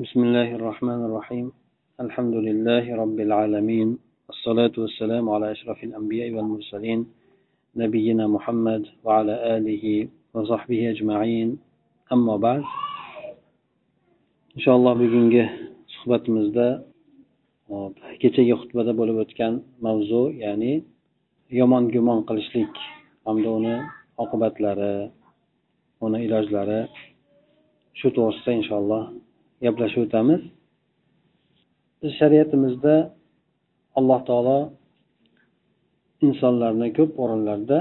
بسم الله الرحمن الرحيم الحمد لله رب العالمين الصلاة والسلام على أشرف الأنبياء والمرسلين نبينا محمد وعلى آله وصحبه أجمعين أما بعد إن شاء الله bugungi suhbatimizda kechagi xutbada bo'lib o'tgan mavzu ya'ni yomon gumon qilishlik hamda uni oqibatlari uni ilojlari shu to'g'risida inshaalloh gaplashib o'tamiz biz shariatimizda alloh taolo insonlarni ko'p o'rinlarda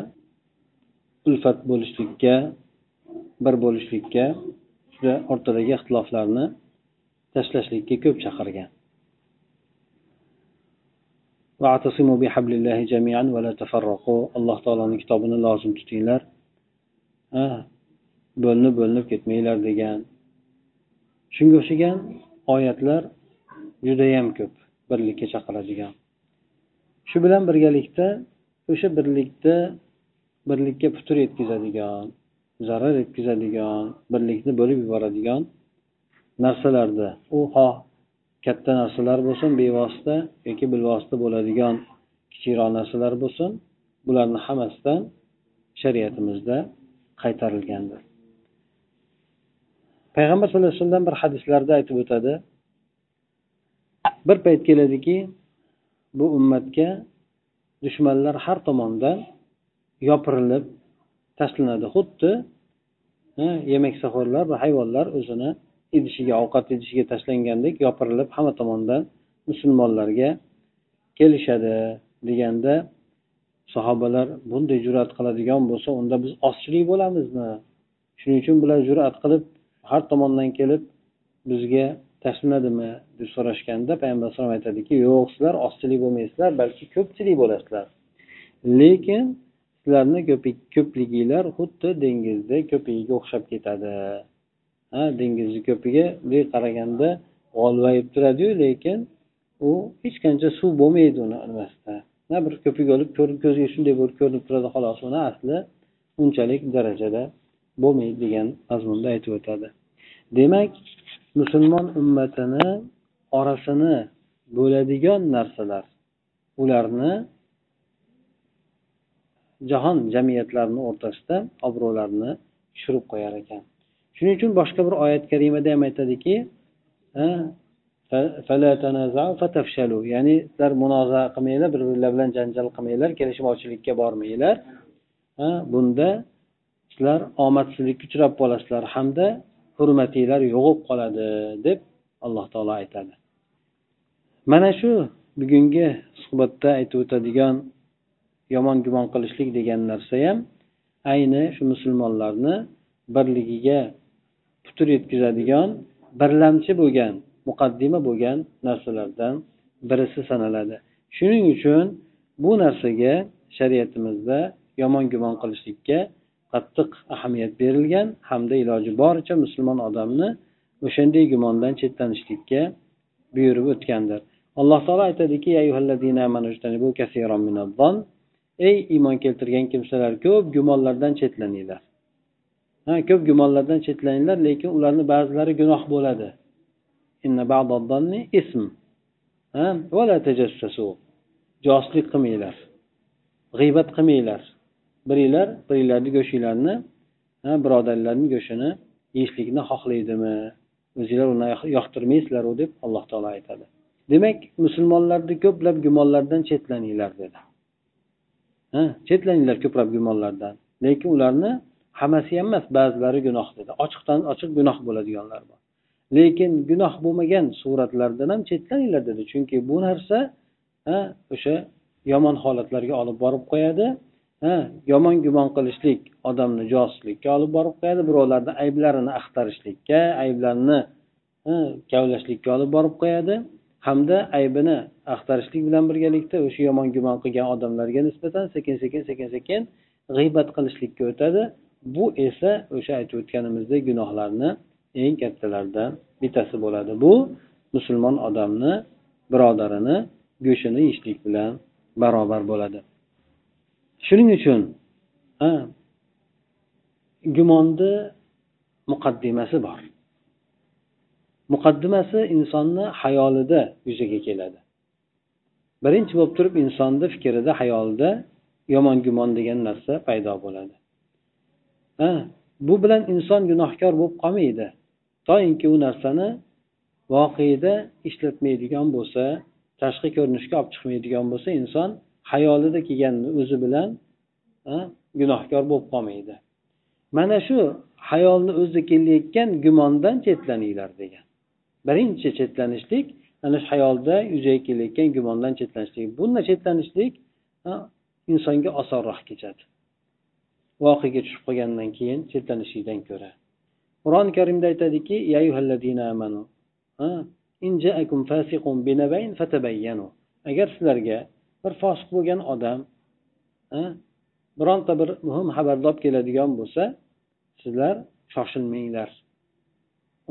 ulfat bo'lishlikka bir bo'lishlikka juda o'rtadagi ixtiloflarni tashlashlikka ko'p chaqirgan. Alloh taoloni kitobini lozim tutinglar. Bo'linib bo'linib ketmanglar degan shunga o'xshagan oyatlar judayam ko'p birlikka chaqiradigan. Shu bilan birgalikda o'sha birlikda birlikka putur yetkazadigan zarar yetkazadigan birlikni bo'lib yuboradigan narsalarda u xoh katta narsalar bo'lsin bevosita yoki bilvosita bo'ladigan kichikroq narsalar bo'lsin bularni hammasidan shariatimizda qaytarilgandir. Payg'ambar sallallohu alayhi vasallam bir hadislarda aytib o'tadi. Bir payt keladiki bu ummatga dushmanlar har tomondan yopirilib tashlanadi. Xuddi yemaksaxo'rlar va hayvonlar o'zini idishiga ovqat idishiga tashlangandek yopirilib hamma tomondan musulmonlarga kelishadi deganda sahobalar bunday jur'at qiladigan bo'lsa unda biz ozchilik bo'lamizmi? Shuning uchun bular jur'at qilib har tomondan kelib bizga tashlanadimi? deb so'rashganda payg'ambar alayhisalom aytadiki yo'q sizlar ozchilik bo'lmaysizlar balki ko'pchilik bo'lasizlar. Lekin sizlarni ko'pliginglar xuddi dengizda ko'pigiga o'xshab ketadi. Ha dengizni ko'piga bunday qaraganda g'olvayib turadiyu lekin u hech qancha suv bo'lmaydi uni nimasida bir ko'pik olib ko'zga shunday bo'lib ko'rinib turadi xolos uni asli unchalik darajada bo'lmaydi degan mazmunda aytib o'tadi. Demak musulmon ummatini orasini bo'ladigan narsalar ularni jahon jamiyatlarini o'rtasida obro'larini tushirib qo'yar ekan. Shuning uchun boshqa bir oyat karimada ham aytadiki ya'ni sizlar munoza qilmanglar bir birlar bilan janjal qilmanglar kelishmovchilikka bormanglar. Bunda sizlar omadsizlikka uchrab qolasizlar hamda hurmatinglar yo'g'ib qoladi deb alloh taolo aytadi. Mana shu bugungi suhbatda aytib o'tadigan yomon gumon qilishlik degan narsa ham ayni shu musulmonlarni birligiga putur yetkazadigan birlamchi bo'lgan muqaddima bo'lgan narsalardan birisi sanaladi. Shuning uchun bu narsaga shariatimizda yomon gumon qilishlikka qattiq ahamiyat berilgan hamda iloji boricha musulmon odamni o'shanday gumondan chetlanishlikka buyurib o'tgandir. Alloh taolo aytadiki ey iymon keltirgan kimsalar ko'p gumonlardan chetlaninglar. Ha ko'p gumonlardan chetlaninglar lekin ularni ba'zilari gunoh bo'ladi. Ism. Ha josuslik qilmanglar. G'iybat qilmanglar. Biringlar biringlarni go'shtinglarni birodarlarni go'shtini yeyishlikni xohlaydimi? O'zinglar uni yoqtirmaysizlaru deb alloh taolo aytadi. Demak musulmonlarni ko'plab gumonlardan chetlaninglar dedi. Ha chetlaninglar ko'plab gumonlardan. Lekin ularni hammasi ham emas ba'zilari gunoh dedi. Ochiqdan ochiq gunoh bo'ladiganlar bor. Lekin gunoh bo'lmagan suratlardan ham chetlaninglar dedi. Chunki bu narsa o'sha yomon holatlarga olib borib qo'yadi. Yomon gumon qilishlik odamni josuslikka olib borib qo'yadi birovlarni ayblarini axtarishlikka ayblarini kavlashlikka olib borib qo'yadi hamda aybini axtarishlik bilan birgalikda o'sha yomon gumon qilgan odamlarga nisbatan sekin sekin sekin sekin g'iybat qilishlikka o'tadi. Bu esa o'sha aytib o'tganimizdek gunohlarni eng kattalaridan bittasi bo'ladi. Bu musulmon odamni birodarini go'shtini yeyishlik bilan barobar bo'ladi. Shuning uchun gumonni muqaddimasi bor. Muqaddimasi insonni hayolida yuzaga keladi. Birinchi bo'lib turib insonni fikrida hayolida yomon gumon degan narsa paydo bo'ladi. Ha bu bilan inson gunohkor bo'lib qolmaydi. Toinki u narsani voqeda ishlatmaydigan bo'lsa tashqi ko'rinishga olib chiqmaydigan bo'lsa inson hayolida kelganini o'zi bilan gunohkor bo'lib qolmaydi. Mana shu hayolni o'zida kelayotgan gumondan chetlaninglar degan. Birinchi chetlanishlik ana shu hayolda yuzaga kelayotgan gumondan chetlanishlik. Bundan chetlanishlik insonga osonroq kechadi. Voqega tushib qolgandan keyin chetlanishlikdan ko'ra. Qur'oni karimda aytadiki agar sizlarga bir fosiq bo'lgan odam e, bironta bir muhim xabarni olib keladigan bo'lsa sizlar shoshilmanglar.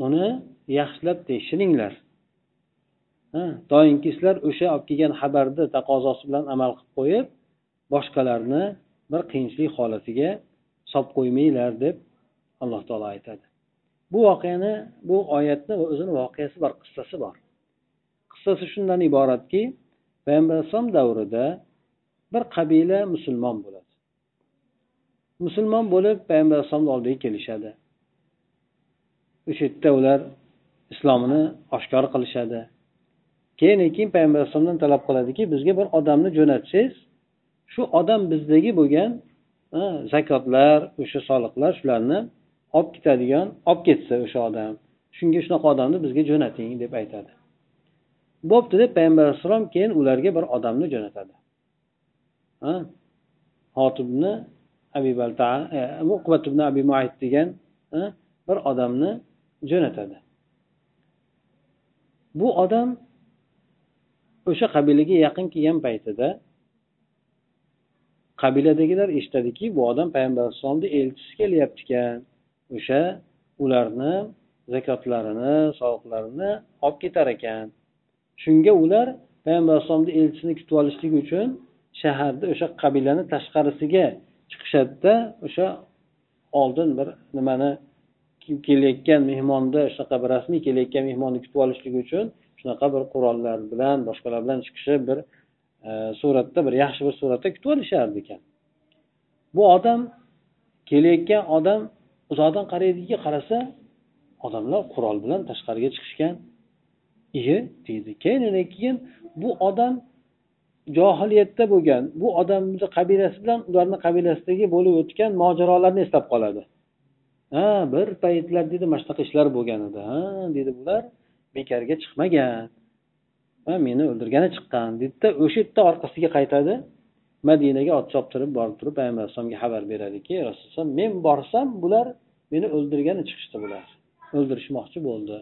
Uni yaxshilab tekshiringlar. E, doimki sizlar o'sha olib kelgan xabarni taqozosi bilan amal qilib qo'yib boshqalarni bir qiyinchilik holatiga solib qo'ymanglar deb alloh taolo aytadi. Bu voqeani bu oyatni o'zini voqeasi bor qissasi bor. Qissasi shundan iboratki payg'ambar alayhissalom davrida bir qabila musulmon bo'ladi. Musulmon bo'lib payg'ambar alayhissalomni oldiga kelishadi. O'sha yerda ular islomini oshkor qilishadi. Keyin keyin payg'ambar alayhissalomdan talab qiladiki bizga bir odamni jo'natsangiz shu odam bizdagi bo'lgan zakotlar o'sha soliqlar shularni olib ketadigan olib ketsa o'sha odam. Shunga shunaqa odamni bizga jo'nating deb aytadi. Bo'pti deb payg'ambar alayhissalom keyin ularga bir odamni jo'natadi. Hotibni abi balta e, uqbat ibn abi muayt degan bir odamni jo'natadi. Bu odam o'sha qabilaga yaqin kelgan paytida qabiladagilar eshitadiki bu odam payg'ambar alayhissalomni elchisi kelyapti ekan o'sha ularni zakotlarini soliqlarini olib ketar ekan. Shunga ular payg'ambar alayhisalomni elchisini kutib olishlik uchun shaharni o'sha qabilani tashqarisiga chiqishadida o'sha oldin bir nimani kelayotgan mehmonni shunaqa bir rasmiy kelayotgan mehmonni kutib olishlik uchun shunaqa bir qurollar bilan boshqalar bilan chiqishib bir e, suratda bir yaxshi bir suratda kutib olishardi ekan. Bu odam kelayotgan odam uzoqdan qaraydiki qarasa odamlar qurol bilan tashqariga chiqishgan. Iye deydi keyin keyin bu odam johiliyatda bo'lgan bu odamni qabilasi bilan ularni qabilasidagi bo'lib o'tgan mojarolarni eslab qoladi. Ha bir paytlar deydi mana shunaqa ishlar bo'lgan edi. Ha deydi bular bekorga chiqmagan. Va meni o'ldirgani chiqqan. Deydida o'sha yerda orqasiga qaytadi. Madinaga ot choptirib borib turib payg'ambar alayhisalomga xabar beradiki rasululloh men borsam bular meni o'ldirgani chiqishdi bular. O'ldirishmoqchi bo'ldi.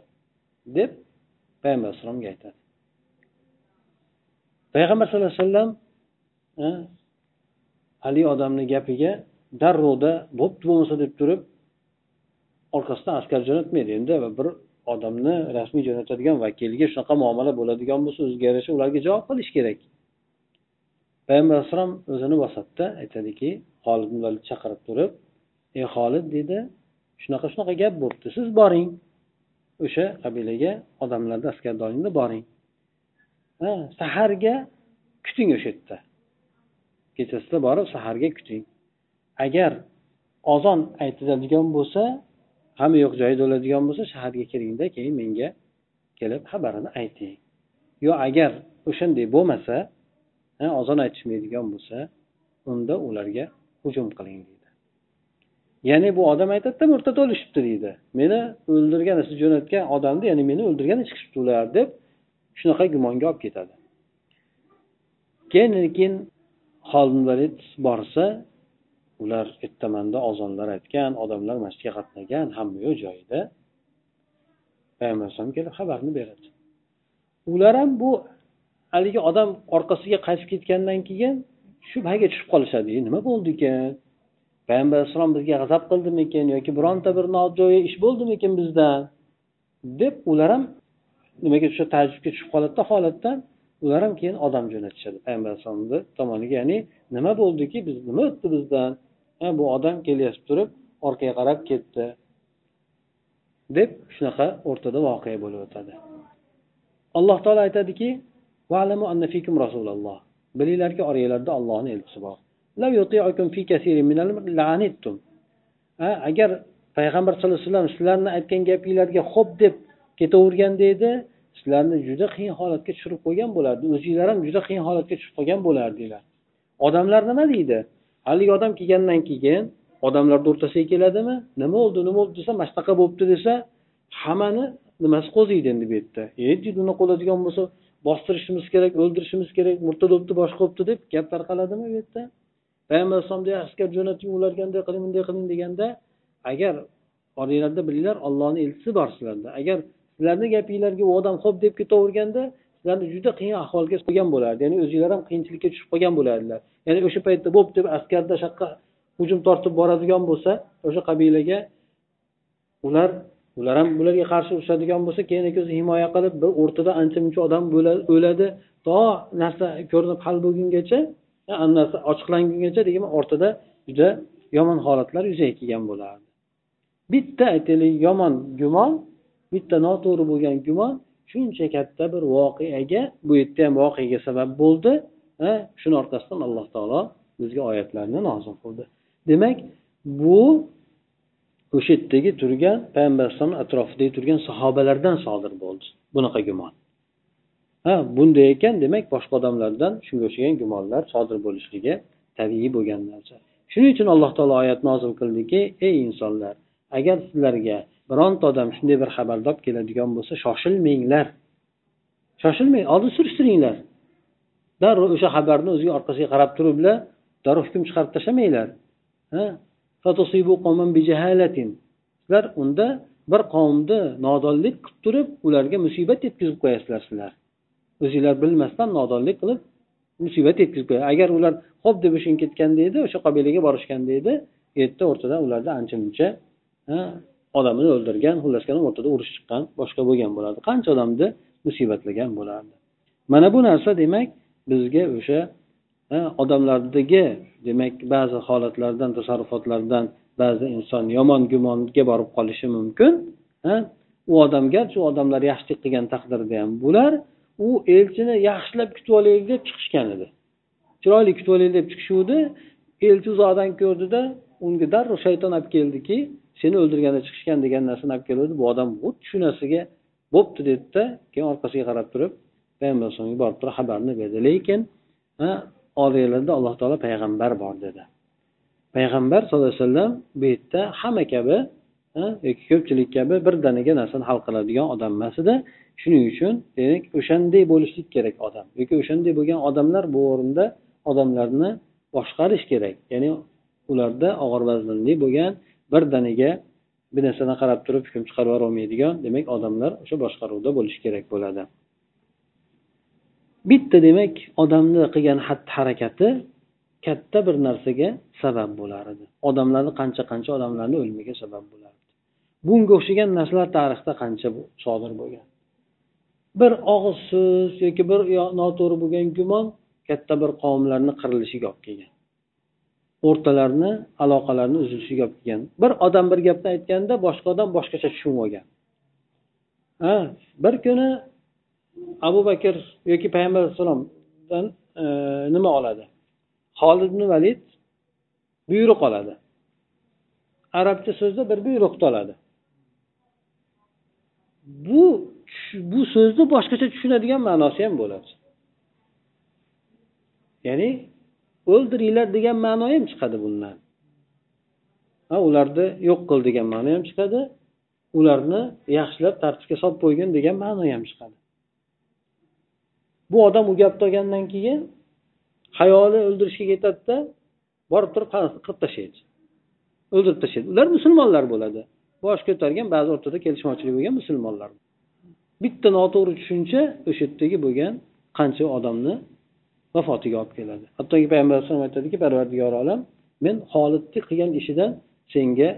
deb payg'ambar alayhissalomga aytadi. Payg'ambar sallallohu alayhi vasallam haligi odamni gapiga darrovda bo'pti bo'lmasa deb turib orqasidan askar jo'natmaydi. Endi bir odamni rasmiy jo'natadigan vakiliga shunaqa muomala bo'ladigan bo'lsa o'ziga yarasha ularga javob qilish kerak. Payg'ambar alayhissalom o'zini vasatda aytadiki holidni chaqirib turib ey xolid deydi shunaqa shunaqa gap bo'libdi siz boring. O'sha qabilaga odamlarni askardoringni boring. Ha saharga kuting o'sha yerda. Kechasida borib saharga kuting. Agar ozon aytiladigan bo'lsa hamma yo'q joyida bo'ladigan bo'lsa shaharga kiringda keyin menga kelib xabarini ayting. Yo agar o'shanday bo'lmasa ozon aytishmaydigan bo'lsa unda ularga hujum qiling deydi. Ya'ni bu odam aytadida murtad o'lishibdi deydi. Meni o'ldirgan siz jo'natgan odamni ya'ni meni o'ldirgani chiqishibdi ular deb shunaqa gumonga olib ketadi. Keyin keyin xolid borsa ular ertamanda ozonlar aytgan odamlar masjidga qatnagan hamma yo'q joyida. Payg'ambar alayhisalom kelib xabarni beradi. Ular ham bu haligi odam orqasiga qaytib ketgandan keyin shubhaga tushib qolishadi. Nima bo'ldi ekan? Payg'ambar alayhissalom bizga g'azab qildimikin yoki bironta bir nojo'ya ish bo'ldimikin bizdan? Deb ular ham nimaga shu taajjubga tushib qoladida holatdan ular ham keyin odam jo'natishadi. Payg'ambar alayhissalomni tomoniga ya'ni nima bo'ldiki biz nima o'tdi bizdan? Bu odam kelyapti turib orqaga qarab ketdi. Deb shunaqa o'rtada voqea bo'lib o'tadi. Alloh taolo aytadiki bilinglarki oranglarda ollohni elchisi bor. Agar payg'ambar sallallohu alayhi vasallam sizlarni aytgan gapinglarga xo'p deb ketaverganda edi sizlarni juda qiyin holatga tushirib qo'ygan bo'lardi o'zinglar ham juda qiyin holatga tushib qolgan bo'lardinglar odamlar nima deydi haligi odam kelgandan keyin odamlarni o'rtasiga keladimi nima bo'ldi nima bo'ldi desa mana shunaqa bo'libdi desa hammani nimasi qo'ziydi endi bu yerda e deydi unaqa bo'ladigan bo'lsa bostirishimiz kerak o'ldirishimiz kerak murtad bo'libdi boshqa bo'libdi deb gap tarqaladimi bu yerda payg'ambar alayhisalomga askar jo'nating ularga bunday qiling bunday qiling deganda agar oranglarda bilinglar ollohni elchisi bor sizlarda. Agar sizlarni gapinglarga u odam ho'p deb ketaverganda sizlarni juda qiyin ahvolga qo'ygan bo'lardi. Ya'ni o'zinglar ham qiyinchilikka tushib qolgan bo'lardilar. Ya'ni o'sha paytda bo'p deb askarda shu yoqqa hujum tortib boradigan bo'lsa o'sha qabilaga ular ular ham bularga qarshi urushadigan bo'lsa keyin o'zi himoya qilib bir o'rtada ancha muncha odam o'ladi. To narsa ko'rinib hal bo'lgungacha narsa ochiqlangungacha degan ortida juda yomon holatlar yuzaga kelgan bo'lardi. Bitta aytaylik yomon gumon bitta noto'g'ri bo'lgan gumon shuncha katta bir voqeaga bu yerda ham voqeaga sabab bo'ldi shuni orqasidan alloh taolo bizga oyatlarni nozil qildi. Demak bu o'sha yerdagi turgan payg'ambar alayhisalomni atrofidagi turgan sahobalardan sodir bo'ldi bunaqa gumon. Ha bunday ekan demak boshqa odamlardan shunga o'xshagan gumonlar sodir bo'lishligi tabiiy bo'lgan narsa shuning uchun alloh taolo oyat nozil qildiki ey insonlar agar sizlarga bironta odam shunday bir xabarni olib keladigan bo'lsa shoshilmanglar. Shoshilmang oldin surishtiringlar. Darrov o'sha xabarni o'ziga orqasiga qarab turiblar darrov hukm chiqarib tashlamanglar sizlar unda bir qavmni nodonlik qilib turib ularga musibat yetkazib qo'yasizlar sizlar. O'zinglar bilmasdan nodonlik qilib musibat yetkazib qo'yadi agar ular ho'p deb o'shan ketganda edi o'sha qabilaga borishganda edi erta o'rtada ularda ancha muncha odamni o'ldirgan xullas kalom o'rtada urush chiqqan boshqa bo'lgan bo'lardi. Qancha odamni musibatlagan bo'lardi. Mana bu narsa demak bizga o'sha odamlardagi demak ba'zi holatlardan tasarrufotlardan ba'zi inson yomon gumonga borib qolishi mumkin u odam garchi u odamlar yaxshilik qilgan taqdirda ham bular u elchini yaxshilab kutib olaylik deb chiqishgan edi. Chiroyli kutib olaylik deb chiqishuvdi. Elchi uzoqdan ko'rdida unga darrov shayton olib keldiki seni o'ldirganda chiqishgan degan narsani olib keluvdi. Bu odam xuddi shu narsaga bo'pti dedida keyin orqasiga qarab turib payg'ambar alayhisalomga borib turib xabarni berdi. Lekin oranglarda alloh taolo payg'ambar bor dedi. Payg'ambar sallallohu alayhi vasallam bu yerda hamma kabi yoki e, ko'pchilik kabi birdaniga narsani hal qiladigan odam emas edi. Shuning uchun demak o'shanday bo'lishlik kerak odam. Yoki o'shanday bo'lgan odamlar bu o'rinda odamlarni boshqarish kerak. Ya'ni ularda og'ir vaznli bo'lgan birdaniga bir narsani qarab turib hukm chiqarib yuborolmaydigan demak odamlar o'sha boshqaruvda bo'lishi kerak bo'ladi. Bitta demak odamni qilgan xatti harakati katta bir narsaga sabab bo'lar edi. Odamlarni qancha qancha odamlarni o'limiga sabab bo'lar bunga o'xshagan narsalar tarixda qancha sodir bo'lgan? Bir og'iz so'z yoki bir noto'g'ri bo'lgan gumon katta bir qavmlarni qirilishiga olib kelgan. O'rtalarni aloqalarini uzilishiga olib kelgan. Bir odam bir gapni aytganda boshqa odam boshqacha tushunib olgan. Ha bir kuni abu bakr yoki payg'ambar alayhissalomdan e, nima oladi? Holid ibn valid buyruq oladi. Arabcha so'zda bir buyruqni oladi bu bu so'zni boshqacha tushunadigan ma'nosi ham bo'ladi. Ya'ni o'ldiringlar degan ma'no ham chiqadi bundan. Ha ularni yo'q qil degan ma'no ham chiqadi. Ularni yaxshilab tartibga solib qo'ygin degan ma'no ham chiqadi. Bu odam u gapni olgandan keyin hayoli o'ldirishga ketadida borib turib qilib tashlaydi. O'ldirib tashlaydi. Ular musulmonlar bo'ladi. Bosh ko'targan ba'zi o'rtada kelishmovchilik bo'lgan musulmonlar. Bitta noto'g'ri tushuncha o'sha yerdagi bo'lgan qancha odamni vafotiga olib keladi. Hattoki payg'ambar alayhisalom aytadiki parvardigor olam men holidni qilgan ishidan senga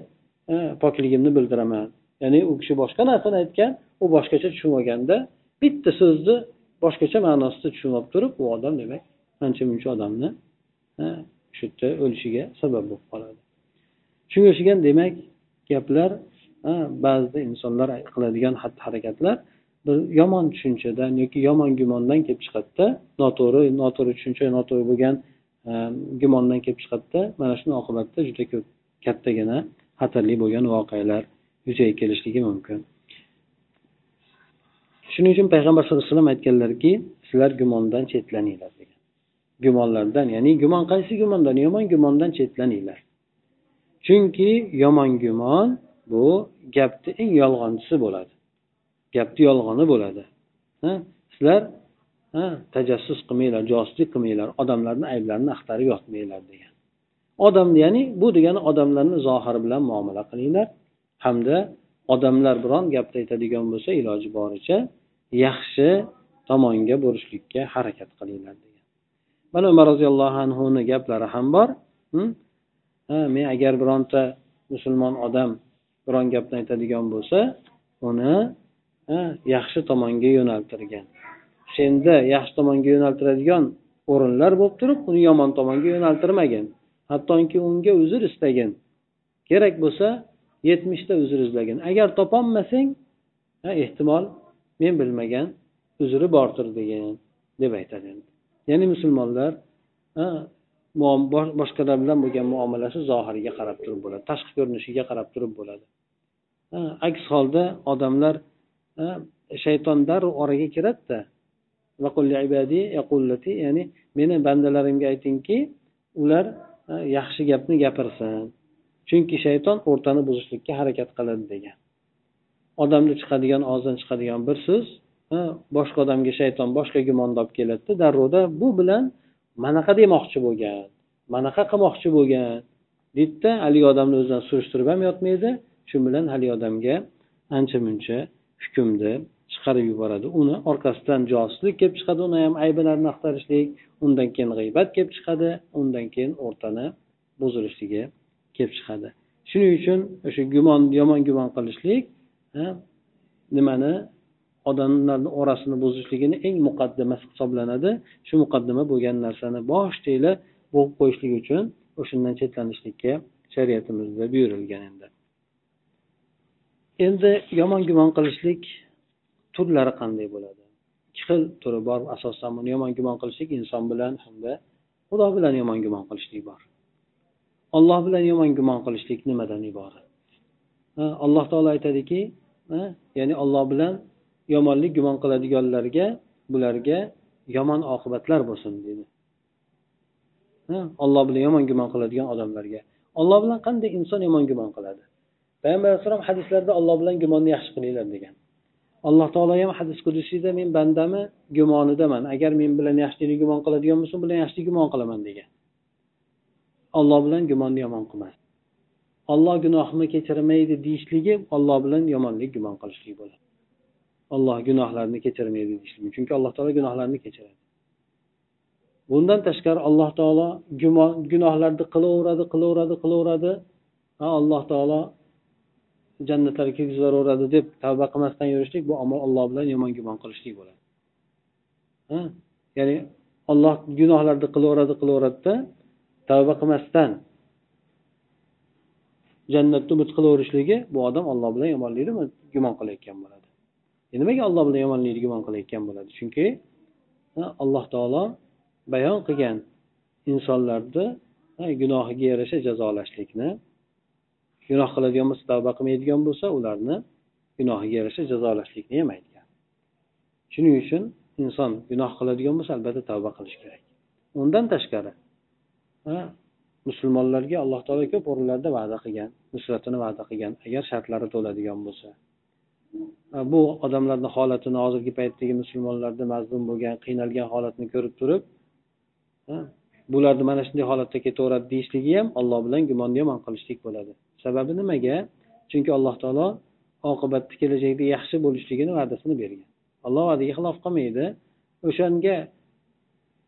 e, pokligimni bildiraman. Ya'ni u kishi boshqa narsani aytgan u boshqacha tushunib olganda bitta so'zni boshqacha ma'nosida tushunib olib turib u odam demak ancha muncha odamni e, shu yerda o'lishiga sabab bo'lib qoladi. Shunga o'xshagan demak gaplar ba'zida insonlar qiladigan xatti harakatlar bir yomon tushunchadan yoki yomon gumondan kelib chiqadida noto'g'ri noto'g'ri tushuncha noto'g'ri bo'lgan gumondan kelib chiqadida mana shuni oqibatida juda ko'p kattagina xatarli bo'lgan voqealar yuzaga kelishligi mumkin. Shuning uchun payg'ambar sallallohu alayhi vasallam aytganlarki sizlar gumondan chetlaninglar degan. Gumonlardan ya'ni gumon qaysi gumondan? Yomon gumondan chetlaninglar. Chunki yomon gumon bu gapni eng yolg'onchisi bo'ladi. Gapni yolg'oni bo'ladi. Sizlar tajassus qilmanglar josuslik qilmanglar odamlarni ayblarini axtarib yotmanglar degan. Odam ya'ni bu degani odamlarni zohiri bilan muomala qilinglar. Hamda odamlar biron gapni aytadigan bo'lsa iloji boricha yaxshi tomonga burishlikka harakat qilinglar degan. Mana umar roziyallohu anhuni gaplari ham bor. Hm? Men agar bironta musulmon odam biron gapni aytadigan bo'lsa uni yaxshi tomonga yo'naltirgan. Senda yaxshi tomonga yo'naltiradigan o'rinlar bo'lib turib uni yomon tomonga yo'naltirmagin. Hattoki unga uzr istagin. Kerak bo'lsa yetmishta uzr izlagin. Agar topolmasang ehtimol men bilmagan uzri bordir degan deb aytadi ya'ni musulmonlar boshqalar bilan bo'lgan muomalasi zohiriga qarab turib bo'ladi tashqi ko'rinishiga qarab turib bo'ladi. Aks holda odamlar shayton darrov oraga kiradida. Ya'ni meni bandalarimga aytingki ular yaxshi gapni gapirsin. Chunki shayton o'rtani buzishlikka harakat qiladi degan. Odamni chiqadigan og'zidan chiqadigan bir so'z boshqa odamga shayton boshqa gumonni olib keladida darrovda bu bilan manaqa demoqchi bo'lgan manaqa qilmoqchi bo'lgan deydida haligi odamni o'zidan surishtirib ham yotmaydi. Shu bilan haligi odamga ancha muncha hukmni chiqarib yuboradi. Uni orqasidan josuslik kelib chiqadi. Uni ham aybilarini axtarishlik undan keyin g'iybat kelib chiqadi undan keyin o'rtani buzilishligi kelib chiqadi. Shuning uchun o'sha gumon yomon gumon qilishlik nimani odamlarni orasini buzishligini eng muqaddimasi hisoblanadi. Shu muqaddima bo'lgan narsani boshdagilar bo'g'ib qo'yishlik uchun o'shandan chetlanishlikka shariatimizda buyurilgan endi. Endi yomon gumon qilishlik turlari qanday bo'ladi? Ikki xil turi bor asosan buni yomon gumon qilishlik inson bilan hamda xudo bilan yomon gumon qilishlik bor. Olloh bilan yomon gumon qilishlik nimadan iborat? Alloh taolo aytadiki ya'ni olloh bilan yomonlik gumon qiladiganlarga bularga yomon oqibatlar bo'lsin deydi olloh bilan yomon gumon qiladigan odamlarga. Olloh bilan qanday inson yomon gumon qiladi? Payg'ambar alayhissalom hadislarda olloh bilan gumonni yaxshi qilinglar degan. Alloh taolo ham hadis qudusiyda men bandami gumonidaman agar men bilan yaxshilikni gumon qiladigan bo'lsa bilan yaxshilik gumon qilaman degan. Olloh bilan gumonni yomon qilmas. Olloh gunohimni kechirmaydi deyishligi olloh bilan yomonlik gumon qilishlik bo'ladi. Olloh gunohlarni kechirmaydi deyishligi chunki alloh taolo gunohlarni kechiradi. Bundan tashqari alloh taolo gumon gunohlarni qilaveradi qilaveradi qilaveradi alloh taolo jannatlarga kirgizaveradi deb tavba qilmasdan yurishlik bu amal alloh bilan yomon gumon qilishlik bo'ladi. Ya'ni olloh gunohlarni qilaveradi qilaveradida tavba qilmasdan jannatni umid qilaverishligi bu odam olloh bilan yomonlikni gumon qilayotgan bo'ladi. E nimaga olloh bilan yomonlikni gumon qilayotgan bo'ladi? Chunki alloh taolo bayon qilgan insonlarni gunohiga yarasha jazolashlikni gunoh qiladigan bo'lsa tavba qilmaydigan bo'lsa ularni gunohiga yarasha jazolashlikni ham aytgan shuning uchun inson gunoh qiladigan bo'lsa albatta tavba qilish kerak. Undan tashqari musulmonlarga alloh taolo ko'p o'rinlarda va'da qilgan nusratini va'da qilgan agar shartlari to'ladigan bo'lsa. Bu odamlarni holatini hozirgi paytdagi musulmonlarni mazlum bo'lgan qiynalgan holatni ko'rib turib bularni mana shunday holatda ketaveradi deyishligi ham olloh bilan gumonni yomon qilishlik bo'ladi. Sababi nimaga? Chunki alloh taolo oqibatda kelajakda yaxshi bo'lishligini va'dasini bergan. Alloh va'daga xilof qilmaydi. O'shanga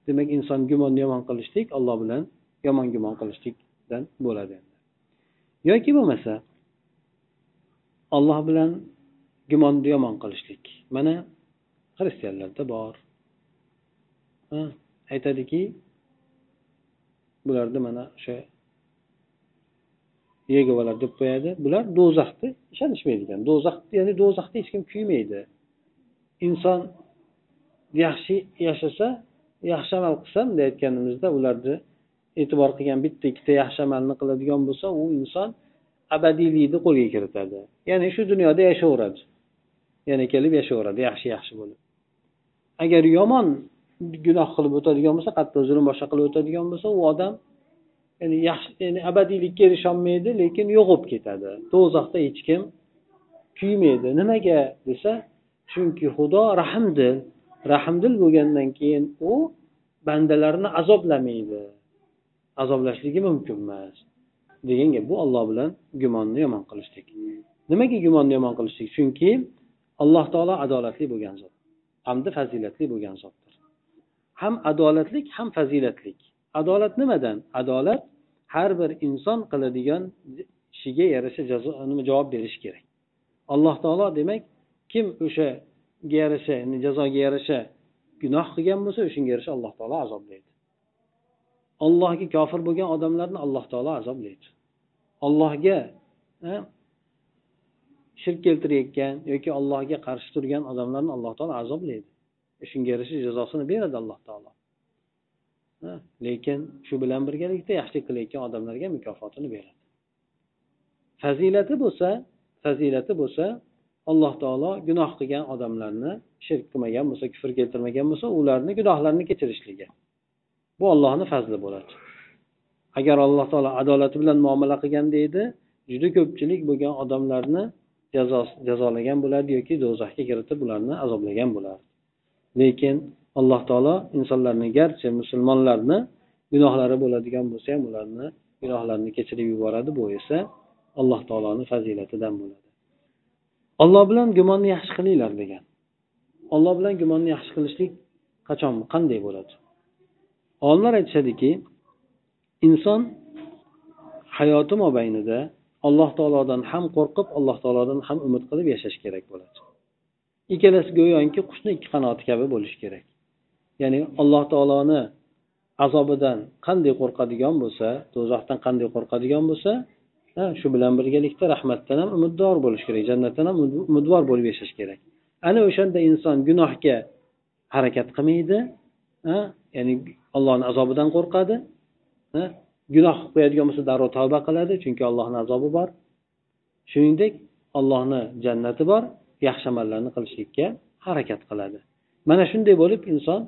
demak inson gumonni yomon qilishlik olloh bilan yomon gumon qilishlikdan bo'ladi. Yoki bo'lmasa olloh bilan gumonni yomon qilishlik. Mana xristianlarda bor. Aytadiki bularni mana o'sha yegovalar deb qo'yadi. Bular do'zaxni ishonishmaydigan. Do'zax ya'ni do'zaxda hech kim kuymaydi. Inson yaxshi yashasa yaxshi amal qilsa bunday aytganimizda ularni e'tibor qilgan bitta ikkita yaxshi amalni qiladigan bo'lsa u inson abadiylikni qo'lga kiritadi. Ya'ni shu dunyoda yashayveradi yana kelib yashayveradi yaxshi yaxshi bo'lib. Agar yomon gunoh qilib o'tadigan bo'lsa qattiq zulm boshqa qilib o'tadigan bo'lsa u odam ya'ni yaxshi ya'ni abadiylikka erisholmaydi lekin yo'qolib ketadi. Do'zaxda hech kim kuymaydi. Nimaga desa chunki xudo rahmdil rahmdil bo'lgandan keyin u bandalarni azoblamaydi. Azoblashligi mumkin emas. Degan gap bu olloh bilan gumonni yomon qilishlik. Nimaga gumonni yomon qilishlik? Chunki alloh taolo adolatli bo'lgan zot hamda fazilatli bo'lgan zotdir. Ham adolatlik ham fazilatlik. Adolat nimadan? Adolat har bir inson qiladigan ishiga yarasha jazo nima javob berishi kerak. Alloh taolo demak kim o'shaga yarasha jazoga yarasha gunoh qilgan bo'lsa o'shanga yarasha alloh taolo azoblaydi. Allohga kofir bo'lgan odamlarni alloh taolo azoblaydi. Allohga shirk keltirayotgan yoki allohga qarshi turgan odamlarni alloh taolo azoblaydi. Shunga yarasha jazosini beradi alloh taolo. Lekin shu bilan birgalikda yaxshilik qilayotgan odamlarga mukofotini beradi. Fazilati bo'lsa fazilati bo'lsa alloh taolo gunoh qilgan odamlarni shirk qilmagan bo'lsa kufr keltirmagan bo'lsa ularni gunohlarini kechirishligi. Bu ollohni fazli bo'ladi. Agar alloh taolo adolati bilan muomala qilganda edi juda ko'pchilik bo'lgan odamlarni jazolagan bo'lardi yoki do'zaxga kiritib ularni azoblagan bo'lardi. Lekin alloh taolo insonlarni garchi musulmonlarni gunohlari bo'ladigan bo'lsa ham ularni gunohlarini kechirib yuboradi bu esa alloh taoloni fazilatidan bo'ladi. Olloh bilan gumonni yaxshi qilinglar degan. Olloh bilan gumonni yaxshi qilishlik qachon qanday bo'ladi? Olimlar aytishadiki inson hayoti mobaynida alloh taolodan ham qo'rqib alloh taolodan ham umid qilib yashash kerak bo'ladi. Ikkalasi go'yoki qushni ikki qanoti kabi bo'lishi kerak. Ya'ni alloh taoloni azobidan qanday qo'rqadigan bo'lsa do'zaxdan qanday qo'rqadigan bo'lsa shu bilan birgalikda rahmatdan ham umiddor bo'lish kerak jannatdan ham umidvor bo'lib yashash kerak. Ana o'shanda inson gunohga harakat qilmaydi ya'ni allohni azobidan qo'rqadi gunoh qilib qo'yadigan bo'lsa darrov tavba qiladi chunki allohni azobi bor. Shuningdek allohni jannati bor yaxshi amallarni qilishlikka harakat qiladi. Mana shunday bo'lib inson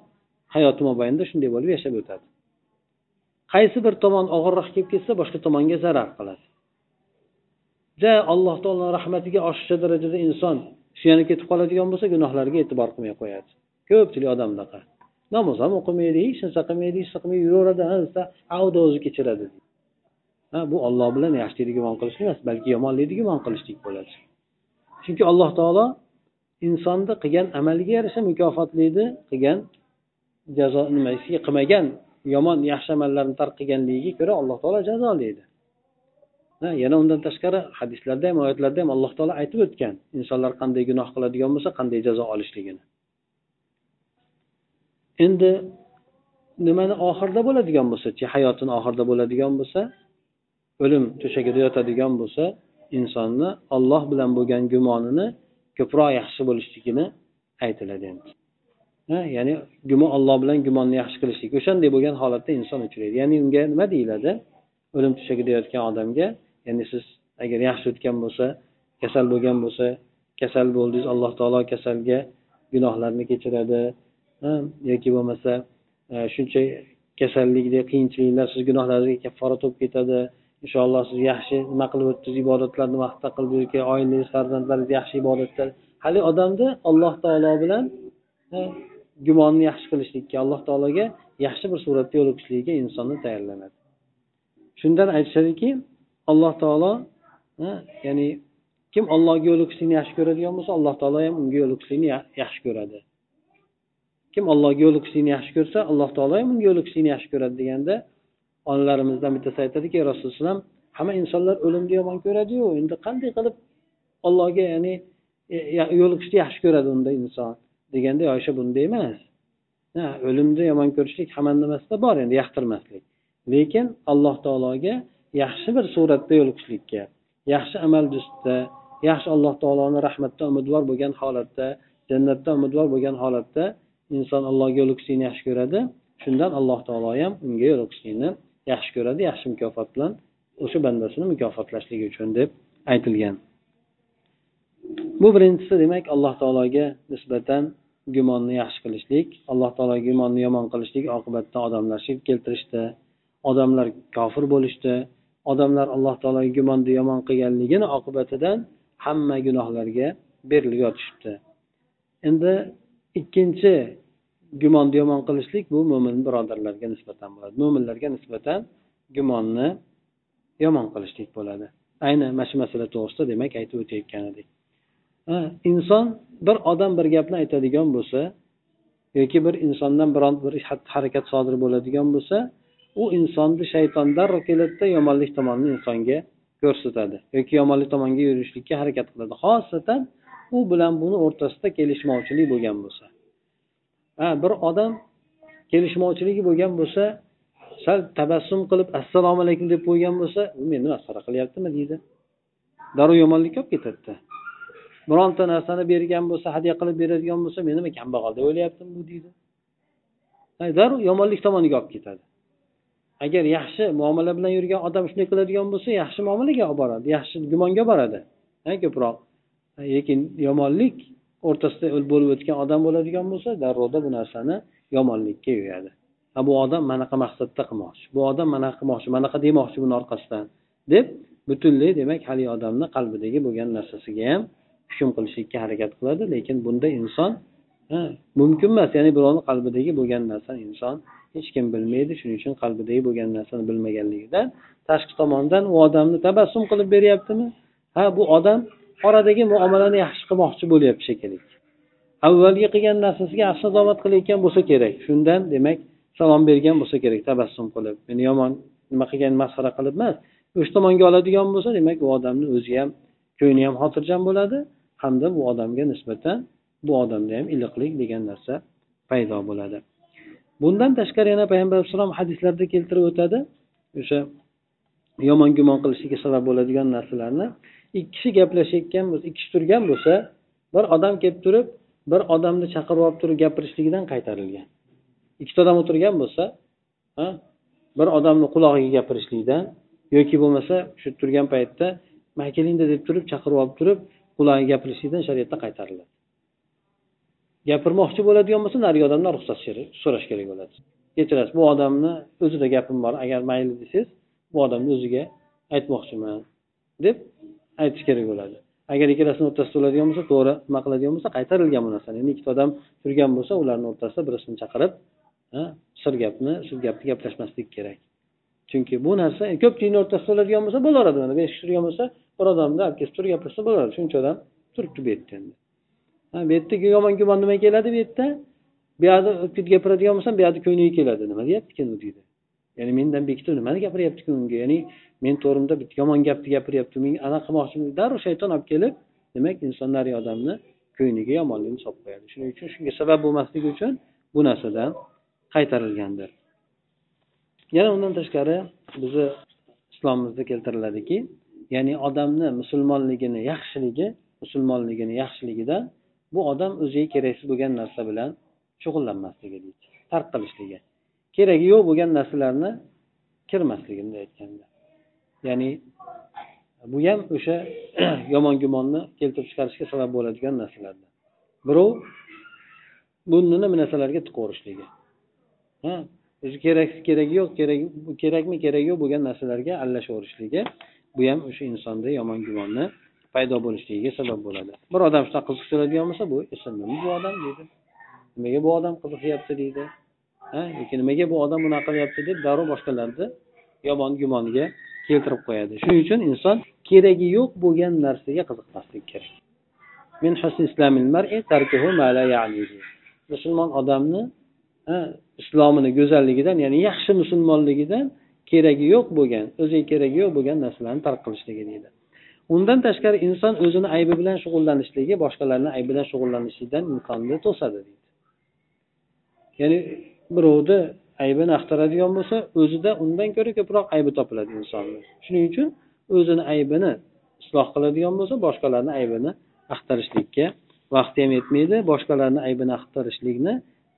hayoti mobaynida shunday bo'lib yashab o'tadi. Qaysi bir tomon og'irroq kelib ketsa boshqa tomonga zarar qiladi. Ja alloh taolo rahmatiga oshiqcha darajada inson suyanib ketib qoladigan bo'lsa gunohlariga e'tibor qilmay qo'yadi. Ko'pchilik odamdaqa namoz ham o'qimaydi hech narsa qilmaydi hech narsa qilmay yuraveradi avda o'zi kechiradi. Ha bu olloh bilan yaxshilikni gumon qilishlik emas balki yomonlikni gumon qilishlik bo'ladi. Chunki alloh taolo insonni qilgan amaliga yarasha mukofotlaydi qilgan jazo nimasiga qilmagan yomon yaxshi amallarni tark qilganligiga ko'ra alloh taolo jazolaydi yana undan tashqari hadislarda ham oyatlarda ham alloh taolo aytib o'tgan insonlar qanday gunoh qiladigan bo'lsa qanday jazo olishligini. Endi nimani oxirida bo'ladigan bo'lsachi hayotini oxirida bo'ladigan bo'lsa o'lim to'shagida yotadigan bo'lsa insonni olloh bilan bo'lgan gumonini ko'proq yaxshi bo'lishligini aytiladi endi. Ya'ni gumon olloh bilan gumonni yaxshi qilishlik. O'shanday bo'lgan holatda inson uchraydi. Ya'ni unga nima deyiladi? O'lim to'shagida yotgan odamga ya'ni siz agar yaxshi o'tgan bo'lsa kasal bo'lgan bo'lsa kasal bo'ldingiz alloh taolo kasalga gunohlarni kechiradi. Yoki bo'lmasa e, shuncha kasallikda qiyinchiliklar siz gunohlaringizga kafforat bo'lib ketadi. Inshaalloh siz yaxshi nima qilib o'tdingiz ibodatlarni vaqtida qilib yoki oilangiz farzandlaringiz yaxshi ibodatlar. Haligi odamni alloh taolo bilan gumonni yaxshi qilishlikka alloh taologa yaxshi bir suratda yo'liqishlikka insonni tayyorlanadi. Shundan aytishadiki alloh taolo ya'ni kim ollohga yo'liqishlikni yaxshi ko'radigan bo'lsa alloh taolo ham unga yo'liqishlikni yaxshi ko'radi. Kim allohga yo'liqishlikni yaxshi ko'rsa alloh taolo ham unga yo'liqishlikni yaxshi ko'radi deganda onalarimizdan bittasi aytadiki rasululloh hamma insonlar o'limni yomon ko'radiyu endi qanday qilib allohga ya'ni e, yo'liqishni yaxshi ko'radi unda inson? Deganda oysha bunday emas. O'limni yomon ko'rishlik hammani nimasida bor endi yoqtirmaslik lekin alloh taologa yaxshi bir suratda yo'liqishlikka yaxshi amal ustida yaxshi alloh taoloni rahmatdan umidvor bo'lgan holatda jannatdan umidvor bo'lgan holatda inson allohga yo'liqishlikni yaxshi ko'radi. Shundan alloh taolo ham unga yo'liqishlikni yaxshi ko'radi yaxshi mukofot bilan o'sha bandasini mukofotlashligi uchun deb aytilgan. Bu birinchisi demak alloh taologa nisbatan gumonni yaxshi qilishlik alloh taolo gumonni yomon qilishlik oqibatda odamlar shirk keltirishdi odamlar kofir bo'lishdi odamlar alloh taologa gumonni yomon qilganligini oqibatidan hamma gunohlarga berilib yotishibdi. Endi ikkinchi gumonni yomon qilishlik bu mo'min birodarlarga nisbatan bo'ladi. Mo'minlarga nisbatan gumonni yomon qilishlik bo'ladi. Ayni mana shu masala to'g'risida demak aytib o'tayotgan edik. Inson bir odam bir gapni aytadigan bo'lsa yoki bir insondan biron bir harakat sodir bo'ladigan bo'lsa u insonni shayton darrov keladida yomonlik tomonni insonga ko'rsatadi yoki yomonlik tomonga yurishlikka harakat qiladi. Xosatan u bilan buni o'rtasida kelishmovchilik bo'lgan bo'lsa. Ha bir odam kelishmovchiligi bo'lgan bo'lsa sal tabassum qilib assalomu alaykum deb qo'ygan bo'lsa u meni masxara qilyaptimi? deydi. Darrov yomonlikka olib ketadida. Bironta narsani bergan bo'lsa hadya qilib beradigan bo'lsa men nima kambag'al deb o'ylayaptimi bu deydi darrov yomonlik tomoniga olib ketadi. Agar yaxshi muomala bilan yurgan odam shunday qiladigan bo'lsa yaxshi muomalaga olib boradi yaxshi gumonga boradi. Ko'proq. Lekin yomonlik o'rtasida bo'lib o'tgan odam bo'ladigan bo'lsa darrovda bu narsani yomonlikka yo'yadi. Bu odam manaqa maqsadda qilmoqchi bu odam manaqa qilmoqchi manaqa demoqchi buni orqasidan deb butunlay demak haligi odamni qalbidagi bo'lgan narsasiga ham hukm qilishlikka harakat qiladi lekin bunda inson mumkin emas. Ya'ni birovni qalbidagi bo'lgan narsani inson hech kim bilmaydi shuning uchun qalbidagi bo'lgan narsani bilmaganligidan tashqi tomondan u odamni tabassum qilib beryaptimi? Ha bu odam oradagi muomalani yaxshi qilmoqchi bo'lyapti shekilli. Avvalgi qilgan narsasiga yaxshi nazorat qilayotgan bo'lsa kerak. Shundan demak salom bergan bo'lsa kerak tabassum qilib. Meni yomon nima qilgan masxara qilib emas o'sha tomonga oladigan bo'lsa demak u odamni o'zi ham ko'ngli ham xotirjam bo'ladi hamda bu odamga nisbatan bu odamda ham iliqlik degan narsa paydo bo'ladi. Bundan tashqari yana payg'ambar alayhissalom hadislarda keltirib o'tadi. O'sha yomon gumon qilishlikka sabab bo'ladigan narsalarni. Ikki kishi gaplashayotgan bo'lsa ikki kishi turgan bo'lsa bir odam kelib turib bir odamni chaqirib olib turib gapirishligidan qaytarilgan. Ikkita odam o'tirgan bo'lsa bir odamni qulog'iga gapirishlikdan yoki bo'lmasa shu turgan paytda man kelingda deb turib chaqirib olib turib qulog'iga gapirishlikdan shariatda qaytariladi. Gapirmoqchi bo'ladigan bo'lsa narigi odamdan ruxsat so'rash kerak bo'ladi. Kechirasiz bu odamni o'zida gapim bor agar mayli desangiz bu odamni o'ziga aytmoqchiman deb aytish kerak bo'ladi. Agar ikkalasini o'rtasida bo'ladigan bo'lsa to'g'ri nima qiladigan bo'lsa qaytarilgan bu narsani. Ya'ni ikkita odam turgan bo'lsa ularni o'rtasida birisini chaqirib sir gapni sir gapni gaplashmaslik kerak. Chunki bu narsa ko'pchilikni o'rtasida bo'ladigan bo'lsa bo'laveradi mana besh kishi turgan bo'lsa bir odamni olib kelib turib gapirsa bo'laveradi shuncha odam turibdi bu yerda endi. Bu yerda yomon gumon nima keladi bu yerda? Bu yoqda gapiradigan bo'lsam bu yoqda ko'ngliga keladi. Nima deyaptikan u deydi? Ya'ni mendan bekitib nimani gapiryaptiku unga ya'ni men to'g'rimda yomon gapni gapiryapti men anaqa qilmoqchi darrov shayton olib kelib demak insonlar narigi odamni ko'ngliga yomonlikni solib qo'yadi. Shuning uchun shunga sabab bo'lmasligi uchun bu narsadan qaytarilgandir. Yana undan tashqari bizni islomimizda keltiriladiki ya'ni odamni musulmonligini yaxshiligi musulmonligini yaxshiligida bu odam o'ziga keraksiz bo'lgan narsa bilan shug'ullanmasligi deydi tark qilishligi. Keragi yo'q bo'lgan narsalarni kirmasligi bunday aytganda. Ya'ni bu ham o'sha yomon gumonni keltirib chiqarishga sabab bo'ladigan narsalardan. Birov burnini nima narsalarga tiqaverishligi keraksiz keragi yo'q kerak kerakmi keragi yo'q bo'lgan narsalarga aralashaverishligi bu ham o'sha insonda yomon gumonni paydo bo'lishligiga sabab bo'ladi. Bir odam shunaqa qiziq so'raydigan bo'lsa bu nima bu odam? deydi. Nimaga bu odam qiziqyapti deydi. Ha yoki nimaga bu odam bunaqa qilyapti deb darrov boshqalarni yomon gumonga keltirib qo'yadi. Shuning uchun inson keragi yo'q bo'lgan narsaga qiziqmaslik kerak. Musulmon odamni islomini go'zalligidan ya'ni yaxshi musulmonligidan keragi yo'q bo'lgan o'ziga keragi yo'q bo'lgan narsalarni tark qilishligi deydi. Undan tashqari inson o'zini aybi bilan shug'ullanishligi boshqalarni aybi bilan shug'ullanishlikdan insonni to'sadi deydi. Ya'ni birovni aybini axtaradigan bo'lsa o'zida undan ko'ra ko'proq aybi topiladi insonni. Shuning uchun o'zini aybini isloh qiladigan bo'lsa boshqalarni aybini axtarishlikka vaqti ham yetmaydi boshqalarni aybini axtarishlikni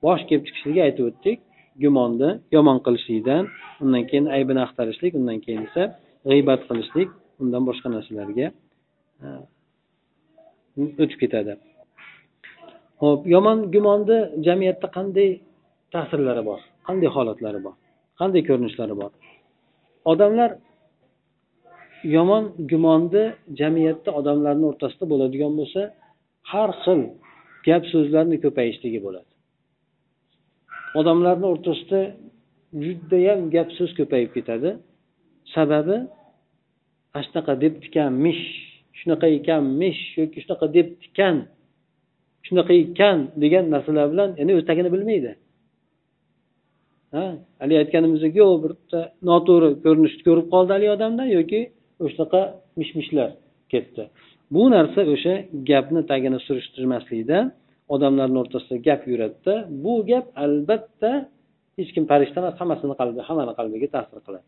bosh kelib chiqishligi aytib o'tdik. Gumonni yomon qilishlikdan undan keyin aybini axtarishlik undan keyin esa g'iybat qilishlik undan boshqa narsalarga e, o'tib ketadi. Ho'p yomon gumonni jamiyatda qanday ta'sirlari bor? Qanday holatlari bor? Qanday ko'rinishlari bor? Odamlar yomon gumonni jamiyatda odamlarni o'rtasida bo'ladigan bo'lsa har xil gap so'zlarni ko'payishligi bo'ladi. Odamlarni o'rtasida judayam gap so'z ko'payib ketadi. Sababi ana shunaqa debdikanmish shunaqa ekanmish yoki shunaqa debdikan shunaqa ekan degan narsalar bilan endi o'z tagini bilmaydi. Ha? Haligi aytganimizdek yo'q bitta noto'g'ri ko'rinishni ko'rib qoldi haligi odamda yoki o'shanaqa mish mishlar ketdi. Bu narsa o'sha gapni tagini surishtirmaslikda odamlarni o'rtasida gap yuradida bu gap albatta hech kim farishta emas hammasini qalbi hammani qalbiga ta'sir qiladi.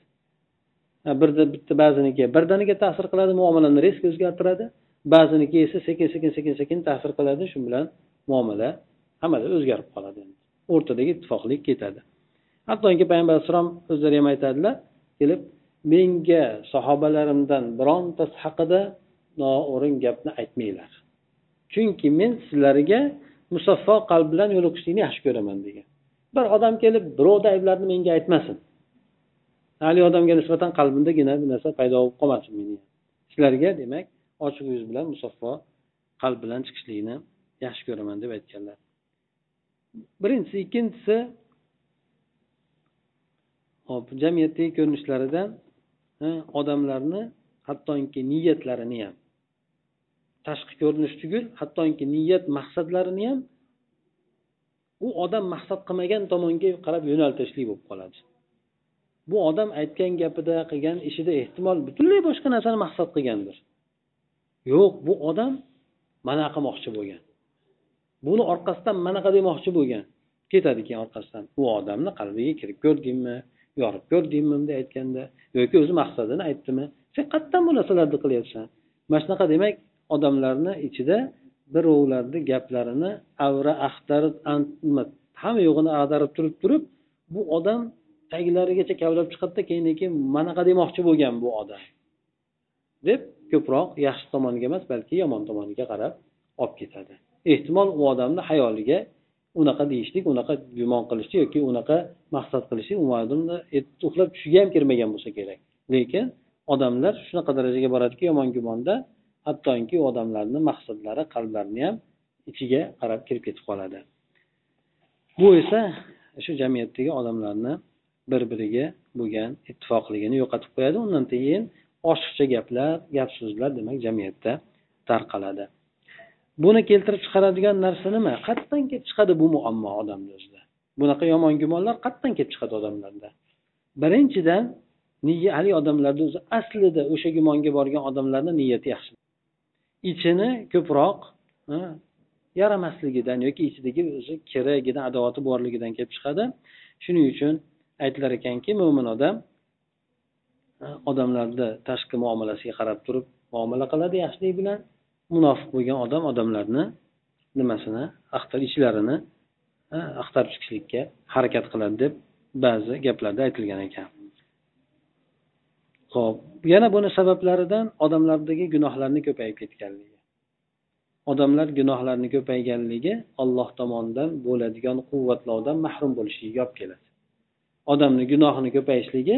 Birda bitta ba'ziniki birdaniga ta'sir qiladi muomalani rezko o'zgartiradi. Ba'ziniki esa sekin sekin sekin sekin ta'sir qiladi. Shu bilan muomala hammada o'zgarib qoladi. O'rtadagi ittifoqlik ketadi. Hattoki payg'ambar alayhissalom o'zlari ham aytadilar kelib menga sahobalarimdan birontasi haqida noo'rin gapni aytmanglar. Chunki men sizlarga musaffo qalb bilan yo'liqishlikni yaxshi ko'raman degan. Bir odam kelib birovni ayblarini menga aytmasin. Haligi odamga nisbatan qalbimdagina bir narsa paydo bo'lib qolmasin meni. Sizlarga demak ochiq yuz bilan musaffo qalb bilan chiqishlikni yaxshi ko'raman deb aytganlar. Birinchisi ikkinchisi hop jamiyatdagi ko'rinishlaridan odamlarni hattoki niyatlarini ham tashqi ko'rinish tugul hattoki niyat maqsadlarini ham u odam maqsad qilmagan tomonga qarab yo'naltirishlik bo'lib qoladi. Bu odam aytgan gapida qilgan ishida ehtimol butunlay boshqa narsani maqsad qilgandir. Yo'q bu odam mana qilmoqchi bo'lgan. Buni orqasidan manaqa demoqchi bo'lgan. Ketadi keyin orqasidan u odamni qalbiga kirib ko'rdingmi yorib ko'rdingmi bunday aytganda yoki o'zi maqsadini aytdimi? Sen qayerdan bu narsalarni qilyapsan. Mana shunaqa demak odamlarni ichida birovlarni gaplarini avra axtarib hamma yo'g'ini ag'darib turib turib bu odam taglarigacha kavlab chiqadida keyin keyin manaqa demoqchi bo'lgan bu odam deb ko'proq yaxshi tomoniga emas balki yomon tomoniga qarab olib ketadi. Ehtimol u odamni hayoliga unaqa deyishlik unaqa gumon qilishlik yoki unaqa maqsad qilishlik u uxlab tushiga ham kirmagan bo'lsa kerak. Lekin odamlar shunaqa darajaga boradiki yomon gumonda hattoki u odamlarni maqsadlari qalblarini ham ichiga qarab kirib ketib qoladi. Bu esa shu jamiyatdagi odamlarni bir biriga bo'lgan ittifoqligini yo'qotib qo'yadi. Undan keyin oshiqcha gaplar gap so'zlar demak jamiyatda tarqaladi. Buni keltirib chiqaradigan narsa nima? Qayerdan kelib chiqadi bu muammo odamni o'zida? Bunaqa yomon gumonlar qayerdan kelib chiqadi odamlarda? Birinchidan haligi odamlarni o'zi aslida o'sha gumonga borgan odamlarni niyati yaxshi ichini ko'proq yaramasligidan yoki ichidagi o'zi keragidan adovati borligidan kelib chiqadi. Shuning uchun aytilar ekanki mo'min odam odamlarni tashqi muomalasiga qarab turib muomala qiladi yaxshilik bilan. Munofiq bo'lgan odam odamlarni nimasini axtar ichlarini axtarib chiqishlikka harakat qiladi deb ba'zi gaplarda aytilgan ekan. Ho'p yana buni sabablaridan odamlardagi gunohlarni ko'payib ketganligi. Odamlar gunohlarni ko'payganligi olloh tomonidan bo'ladigan quvvatlovdan mahrum bo'lishligiga olib keladi. Odamni gunohini ko'payishligi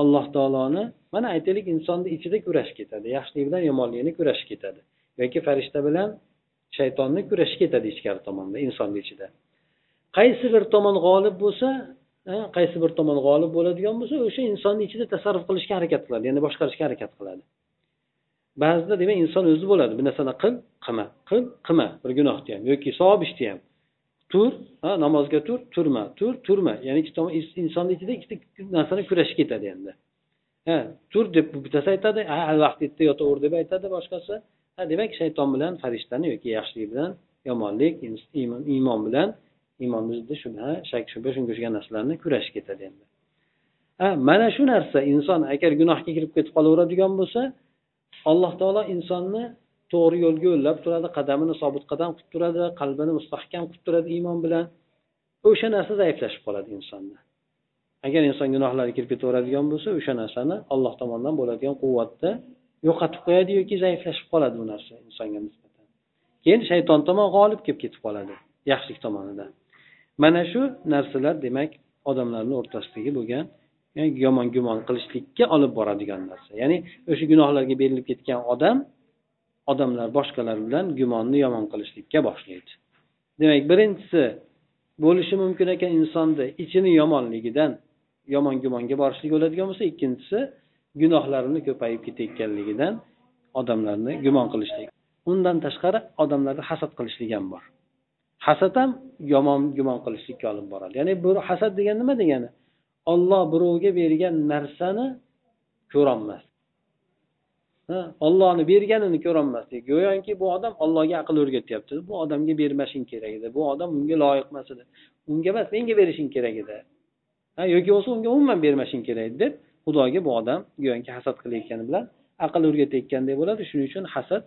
alloh taoloni mana aytaylik insonni ichida kurash ketadi yaxshilik bilan yomonlikni kurash ketadi yoki farishta bilan shaytonni kurash ketadi ichkari tomonda insonni ichida. Qaysi bir tomon g'olib bo'lsa qaysi bir tomon g'olib bo'ladigan bo'lsa o'sha insonni ichida tasarruf qilishga harakat qiladi ya'ni boshqarishga harakat qiladi. Ba'zida demak inson o'zi bo'ladi. Bir narsani qil qilma qil qilma bir gunohni ham yoki savob ishni ham tur ha namozga tur turma tur turma. Ya'ni ikki tomon insonni ichida ikkita narsani kurashi ketadi endi. Ha tur deb bittasi aytadi ha vaqt yetdi yotaver deb aytadi boshqasi. Ha demak shayton bilan farishtani yoki yaxshilik bilan yomonlik iymon bilan iymonni ziddi shubha shak shubha shunga o'xshagan narsalarni kurashib ketadi endi. Ha mana shu narsa inson agar gunohga kirib ketib qolaveradigan bo'lsa alloh taolo insonni to'g'ri yo'lga yo'llab turadi qadamini sobit qadam qilib turadi qalbini mustahkam qilib turadi iymon bilan. O'sha narsa zaiflashib qoladi insonda. Agar inson gunohlarga kirib ketaveradigan bo'lsa o'sha narsani alloh tomonidan bo'ladigan quvvatni yo'qotib qo'yadi yoki zaiflashib qoladi bu narsa insonga nisbatan. Keyin shayton tomon g'olib kelib ketib qoladi yaxshilik tomonidan mana shu narsalar demak odamlarni o'rtasidagi bo'lgan yomon gumon qilishlikka olib boradigan narsa. Ya'ni o'sha gunohlarga berilib ketgan odam odamlar boshqalar bilan gumonni yomon qilishlikka boshlaydi. Demak birinchisi bo'lishi mumkin ekan insonni ichini yomonligidan yomon gumonga borishlik bo'ladigan bo'lsa ikkinchisi gunohlarini ko'payib ketayotganligidan odamlarni gumon qilishlik. Undan tashqari odamlarni hasad qilishlik ham bor. Hasad ham yomon gumon qilishlikka olib boradi. Ya'ni bu hasad degani nima degani? Olloh birovga bergan narsani ko'rolmas. Ollohni berganini ko'rolmaslik e, go'yoki bu odam ollohga aql o'rgatyapti. Bu odamga bermashing kerak edi. Bu odam unga loyiq emas edi. Unga emas menga berishing kerak edi. Ha yoki bo'lmasa unga umuman bermashing kerak edi deb xudoga bu odam go'yoki hasad qilayotgani bilan aql o'rgatayotgandek bo'ladi. Shuning uchun hasad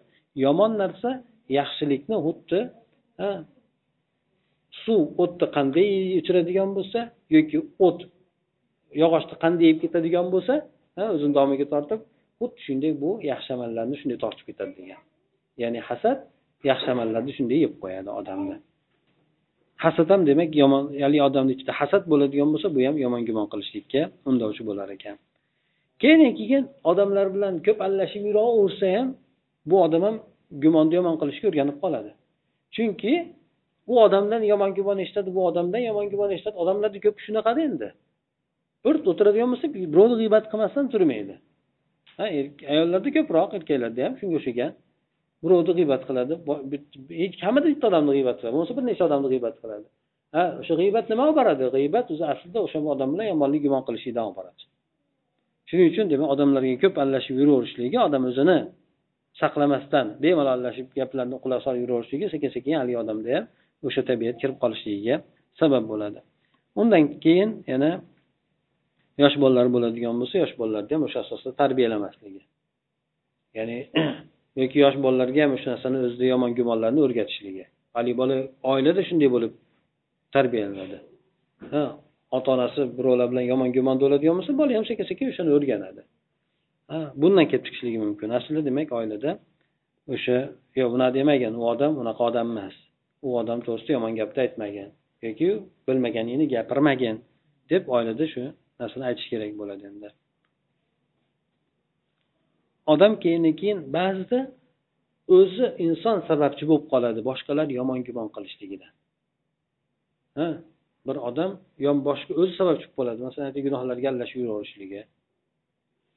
yomon narsa yaxshilikni xuddi suv o'tni qanday o'chiradigan bo'lsa yoki o't yog'ochni qanday yeb ketadigan bo'lsa o'zini domiga tortib xuddi shunday bu yaxshi amallarni shunday tortib ketadi degan. Ya'ni hasad yaxshi amallarni shunday yeb qo'yadi odamni. Hasad ham demak yomon ya'ni odamni ichida hasad bo'ladigan bo'lsa bu ham yomon gumon qilishlikka undovchi bo'lar ekan. Keyin keyin odamlar bilan ko'p aralashib yuraversa ham bu odam ham gumonni yomon qilishga o'rganib qoladi. Chunki bu odamdan yomon gumon eshitadi bu odamdan yomon gumon eshitadi odamlarni ko'pi shunaqada endi. Bir o'tiradigan bo'lsa birovni g'iybat qilmasdan turmaydi. Ha er, ayollarda ko'proq erkaklarda ham shunga o'xshagan. Birovni g'iybat qiladi kamida bitta odamni g'iybat qiladi bo'lmasa bir necha odamni g'iybat qiladi. Ha o'sha g'iybat nima olib boradi? G'iybat o'zi aslida o'sha odam bilan yomonlik gumon qilishlikdan olib boradi shuning uchun demak odamlarga ko'p aralashib yuraverishligi odam o'zini saqlamasdan bemalol aralashib gaplarni quloq solib yuraverishligi sekin sekin haligi odamda ham o'sha tabiat kirib qolishligiga sabab bo'ladi. Undan keyin yana yosh bolalar bo'ladigan bo'lsa yosh bolalarni ham o'sha asosda tarbiyalamasligi ya'ni yoki yosh bolalarga ham o'sha narsani o'zida yomon gumonlarni o'rgatishligi haligi bola oilada shunday bo'lib tarbiyalanadi. Ha ota onasi birovlar bilan yomon gumonda bo'ladigan bo'lsa bola ham sekin sekin o'shani o'rganadi. Ha bundan kelib chiqishligi mumkin. Aslida demak oilada o'sha yo'q bunaqa demagan u odam unaqa odam emas. U odam to'g'risida yomon gapni aytmagin yoki bilmaganingni gapirmagin deb oilada shu narsani aytish kerak bo'ladi endi. Odam keyindan keyin ba'zida o'zi inson sababchi bo'lib qoladi boshqalar yomon gumon qilishligidan ha bir odam yon boshqa o'zi sababchi bo'lib qoladi masalan aytaylik gunohlarga aralashib yuraverishligi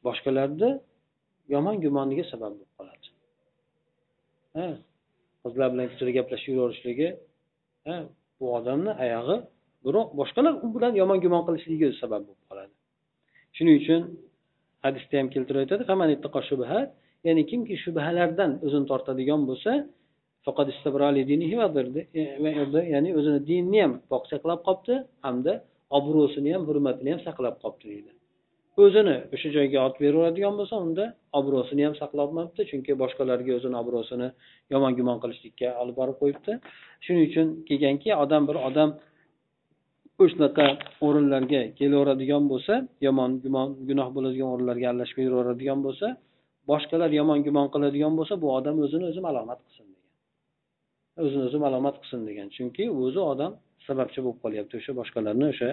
boshqalarni yomon gumoniga sabab bo'lib qoladi. Ha qizlar bilan ko'chada gaplashib yuraverishligi bu odamni oyog'i biroq boshqalar u bilan yomon gumon qilishligiga sabab bo'lib qoladi. Shuning uchun hadisda ham keltirib aytadi ya'ni kimki shubhalardan o'zini tortadigan bo'lsa ya'ni o'zini dinini ham pok saqlab qolibdi hamda obro'sini ham hurmatini ham saqlab qolibdi deydi. O'zini o'sha joyga olib beraveradigan bo'lsa unda obro'sini ham saqlolmabdi chunki boshqalarga o'zini obro'sini yomon gumon qilishlikka olib borib qo'yibdi. Shuning uchun kelganki odam bir odam o'shanaqa o'rinlarga kelaveradigan bo'lsa yomon gumon gunoh bo'ladigan o'rinlarga aralashib yuraveradigan bo'lsa boshqalar yomon gumon qiladigan bo'lsa bu odam o'zini o'zi malomat qilsin degan. O'zini o'zi malomat qilsin degan. Chunki o'zi odam sababchi bo'lib qolyapti o'sha boshqalarni o'sha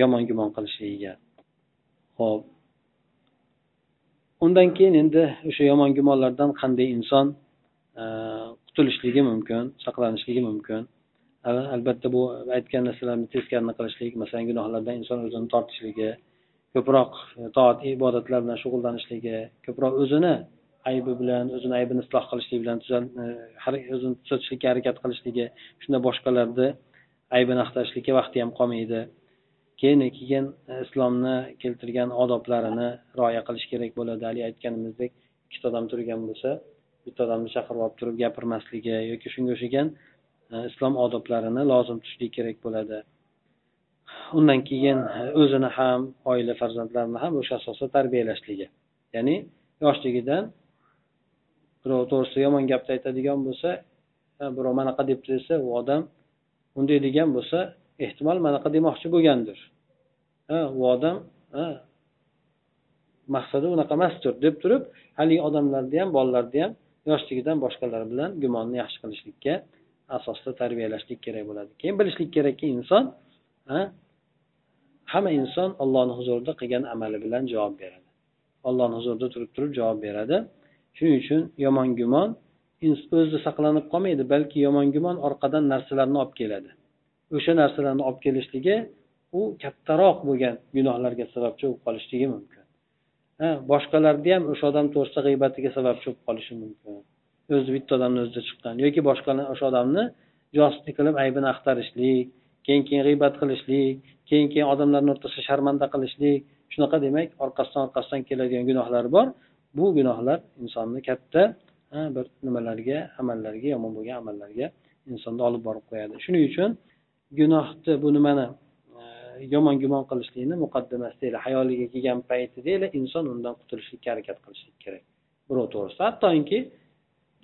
yomon gumon qilishligiga. Ho'p undan keyin endi o'sha yomon gumonlardan qanday inson e, qutulishligi mumkin saqlanishligi mumkin? Albatta bu aytgan narsalarni teskarini qilishlik masalan gunohlardan inson o'zini tortishligi ko'proq e, toat ibodatlar bilan shug'ullanishligi ko'proq o'zini aybi bilan o'zini aybini isloh qilishlik bilan e, o'zini tuzatishlikka harakat qilishligi shunda boshqalarni aybini axtarishlikka vaqti ham qolmaydi. Keyin keyin islomni keltirgan odoblarini rioya qilish kerak bo'ladi. Haligi aytganimizdek ikkita odam turgan bo'lsa bitta odamni chaqirib olib turib gapirmasligi yoki shunga o'xshagan e, islom odoblarini lozim tutishlik kerak bo'ladi. Undan keyin o'zini ham oila farzandlarini ham o'sha asosda tarbiyalashligi ya'ni yoshligidan birov to'g'risida yomon gapni aytadigan bo'lsa e, birov manaqa debdi desa u odam unday degan bo'lsa ehtimol manaqa demoqchi bo'lgandir. Ha u odam maqsadi unaqa emasdir deb turib haligi odamlarni ham bolalarni ham yoshligidan boshqalar bilan gumonni yaxshi qilishlikka asosda tarbiyalashlik kerak bo'ladi. Keyin bilishlik kerakki inson hamma inson ollohni huzurida qilgan amali bilan javob beradi. Ollohni huzurida turib turib javob beradi. Shuning uchun yomon gumon o'zida saqlanib qolmaydi balki yomon gumon orqadan narsalarni olib keladi. O'sha narsalarni olib kelishligi u kattaroq bo'lgan gunohlarga sababchi bo'lib qolishligi mumkin. Ha boshqalarni ham o'sha odam to'g'risida g'iybatiga sababchi bo'lib qolishi mumkin. O'zi bitta odamni o'zida chiqqan yoki boshqani o'sha odamni josuslik qilib aybini axtarishlik keyin keyin g'iybat qilishlik keyin keyin odamlarni o'rtasida sharmanda qilishlik shunaqa demak orqasidan orqasidan keladigan gunohlar bor. Bu gunohlar insonni katta bir nimalarga amallarga yomon bo'lgan amallarga insonni olib borib qo'yadi. Shuning uchun gunohni bu nimani e, yomon gumon qilishlikni muqaddamasi deydi hayoliga kelgan paytida inson undan qutulishlikka harakat qilishlik kerak. Birov to'g'risida. Hattoki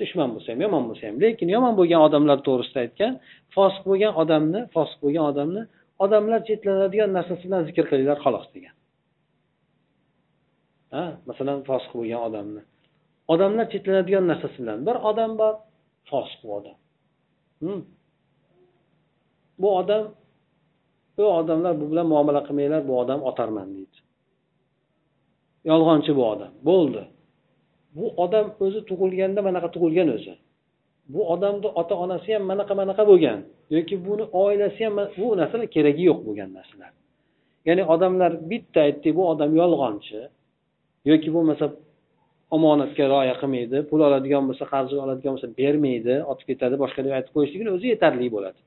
dushman bo'lsa ham yomon bo'lsa ham lekin yomon bo'lgan odamlar to'g'risida aytgan fosiq bo'lgan odamni fosiq bo'lgan odamni odamlar chetlanadigan narsasi bilan zikr qilinglar xolos degan. Ha masalan fosiq bo'lgan odamni. Odamlar chetlanadigan narsasi bilan bir odam bor fosiq bu odam. Hmm. Bu odam u odamlar bu bilan muomala qilmanglar bu odam otarman deydi. Yolg'onchi bu odam. Bo'ldi. Bu odam o'zi tug'ilganda manaqa tug'ilgan o'zi. Bu odamni ota onasi ham manaqa manaqa bo'lgan yoki buni oilasi ham bu narsalar keragi yo'q bo'lgan narsalar. Ya'ni odamlar bitta aytdik bu odam yolg'onchi yoki bo'lmasa omonatga rioya qilmaydi pul oladigan bo'lsa qarz oladigan bo'lsa bermaydi otib ketadi boshqa deb aytib qo'yishligini o'zi yetarli bo'ladi.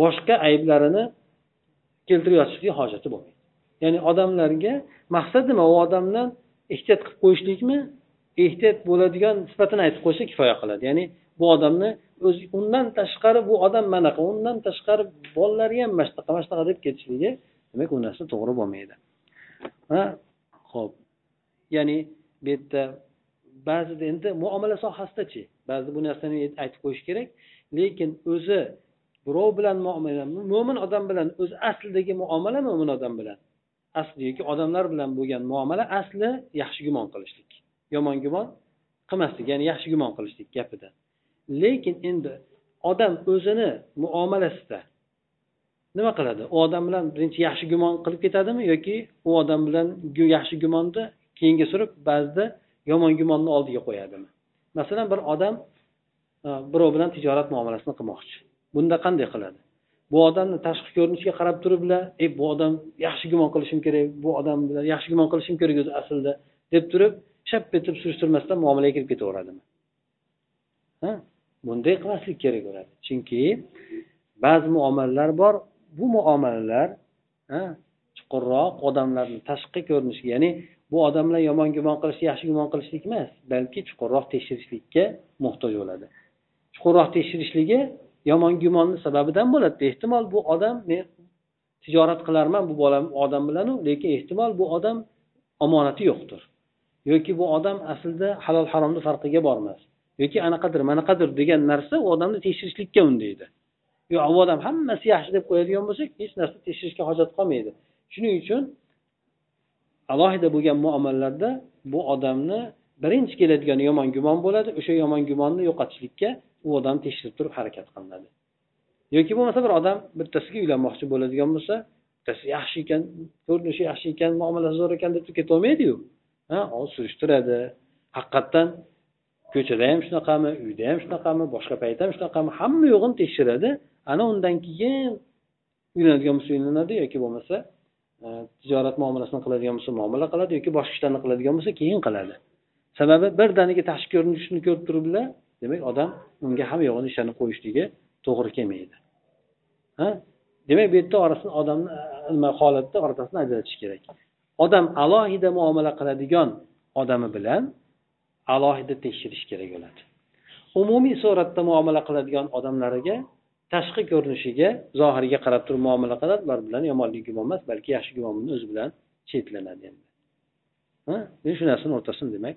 Boshqa ayblarini keltirib yotishlikka hojati bo'lmaydi. Ya'ni odamlarga maqsad nima? U odamdan ehtiyot qilib qo'yishlikmi? Ehtiyot bo'ladigan sifatini aytib qo'ysa kifoya qiladi. Ya'ni bu odamni o'zi undan tashqari bu odam manaqa undan tashqari bolalari ham mana shunaqa mana shunaqa deb ketishligi demak u narsa to'g'ri bo'lmaydi. Ha ho'p. Ya'ni bu yerda ba'zida endi muomala sohasidachi? Ba'zida bu narsani aytib qo'yish kerak lekin o'zi birov bilan muomala mo'min odam bilan o'zi aslidagi muomala mo'min odam bilan? Asli yoki odamlar bilan bo'lgan muomala asli yaxshi gumon qilishlik. Yomon gumon qilmaslik ya'ni yaxshi gumon qilishlik gapida. Lekin endi odam o'zini muomalasida nima qiladi? U odam bilan birinchi yaxshi gumon qilib ketadimi yoki u odam bilan yaxshi gumonni keyinga surib ba'zida yomon gumonni oldiga qo'yadimi? Masalan bir odam e, birov bilan tijorat muomalasini qilmoqchi. Bunda qanday qiladi? Bu odamni tashqi ko'rinishiga qarab turib ey bu odam yaxshi gumon qilishim kerak bu odam bilan yaxshi gumon qilishim kerak o'zi aslida deb turib shap etib surishtirmasdan muomalaga kirib ketaveradimi? Ha? Bunday qilmaslik kerak bo'ladi. Chunki ba'zi muomalalar bor. Bu muomalalar chuqurroq odamlarni tashqi ko'rinishiga ya'ni bu odam bilan yomon gumon qilish yaxshi gumon qilishlik emas balki chuqurroq tekshirishlikka muhtoj bo'ladi. Chuqurroq tekshirishligi yomon gumonni sababidan bo'ladi. Ehtimol bu odam men tijorat qilarman bu bolam odam bilanu lekin ehtimol bu odam omonati yo'qdir. Yoki bu odam aslida halol haromni farqiga bormas. Yoki anaqadir manaqadir degan narsa u odamni tekshirishlikka undaydi. Yo bu odam hammasi yaxshi deb qo'yadigan bo'lsak hech narsa tekshirishga hojat qolmaydi. Shuning uchun alohida bo'lgan muomalalarda bu odamni birinchi keladigan yomon gumon bo'ladi o'sha yomon gumonni yo'qotishlikka u odam tekshirib turib harakat qilinadi. Yoki bo'lmasa bir odam bittasiga uylanmoqchi bo'ladigan bo'lsa bittasi yaxshi ekan ko'rinishi yaxshi ekan muomalasi zo'r ekan deb ketolmaydiyu ha surishtiradi. Haqiqatdan ko'chada ham shunaqami uyda ham shunaqami boshqa payt ham shunaqami hamma yo'g'ini tekshiradi. Ana undan keyin uylanadigan bo'lsa uylanadi yoki bo'lmasa e, tijorat muomalasini qiladigan bo'lsa muomala qiladi yoki boshqa ishlarni qiladigan bo'lsa keyin qiladi. Sababi birdaniga tashqi ko'rinishini ko'rib turibdilar. Demak odam unga hamma yo'g'ini ishlarni qo'yishligi to'g'ri kelmaydi. Ha? Demak bu yerda orasini odamni nima holatda o'rtasini ajratish kerak. Odam alohida muomala qiladigan odami bilan alohida tekshirish kerak bo'ladi. Umumiy suratda muomala qiladigan odamlariga tashqi ko'rinishiga zohiriga qarab turib muomala qiladi. Ular bilan yomonlik gumon emas balki yaxshi gumon bilan o'zi bilan chetlanadi endi. Shu narsani o'rtasini demak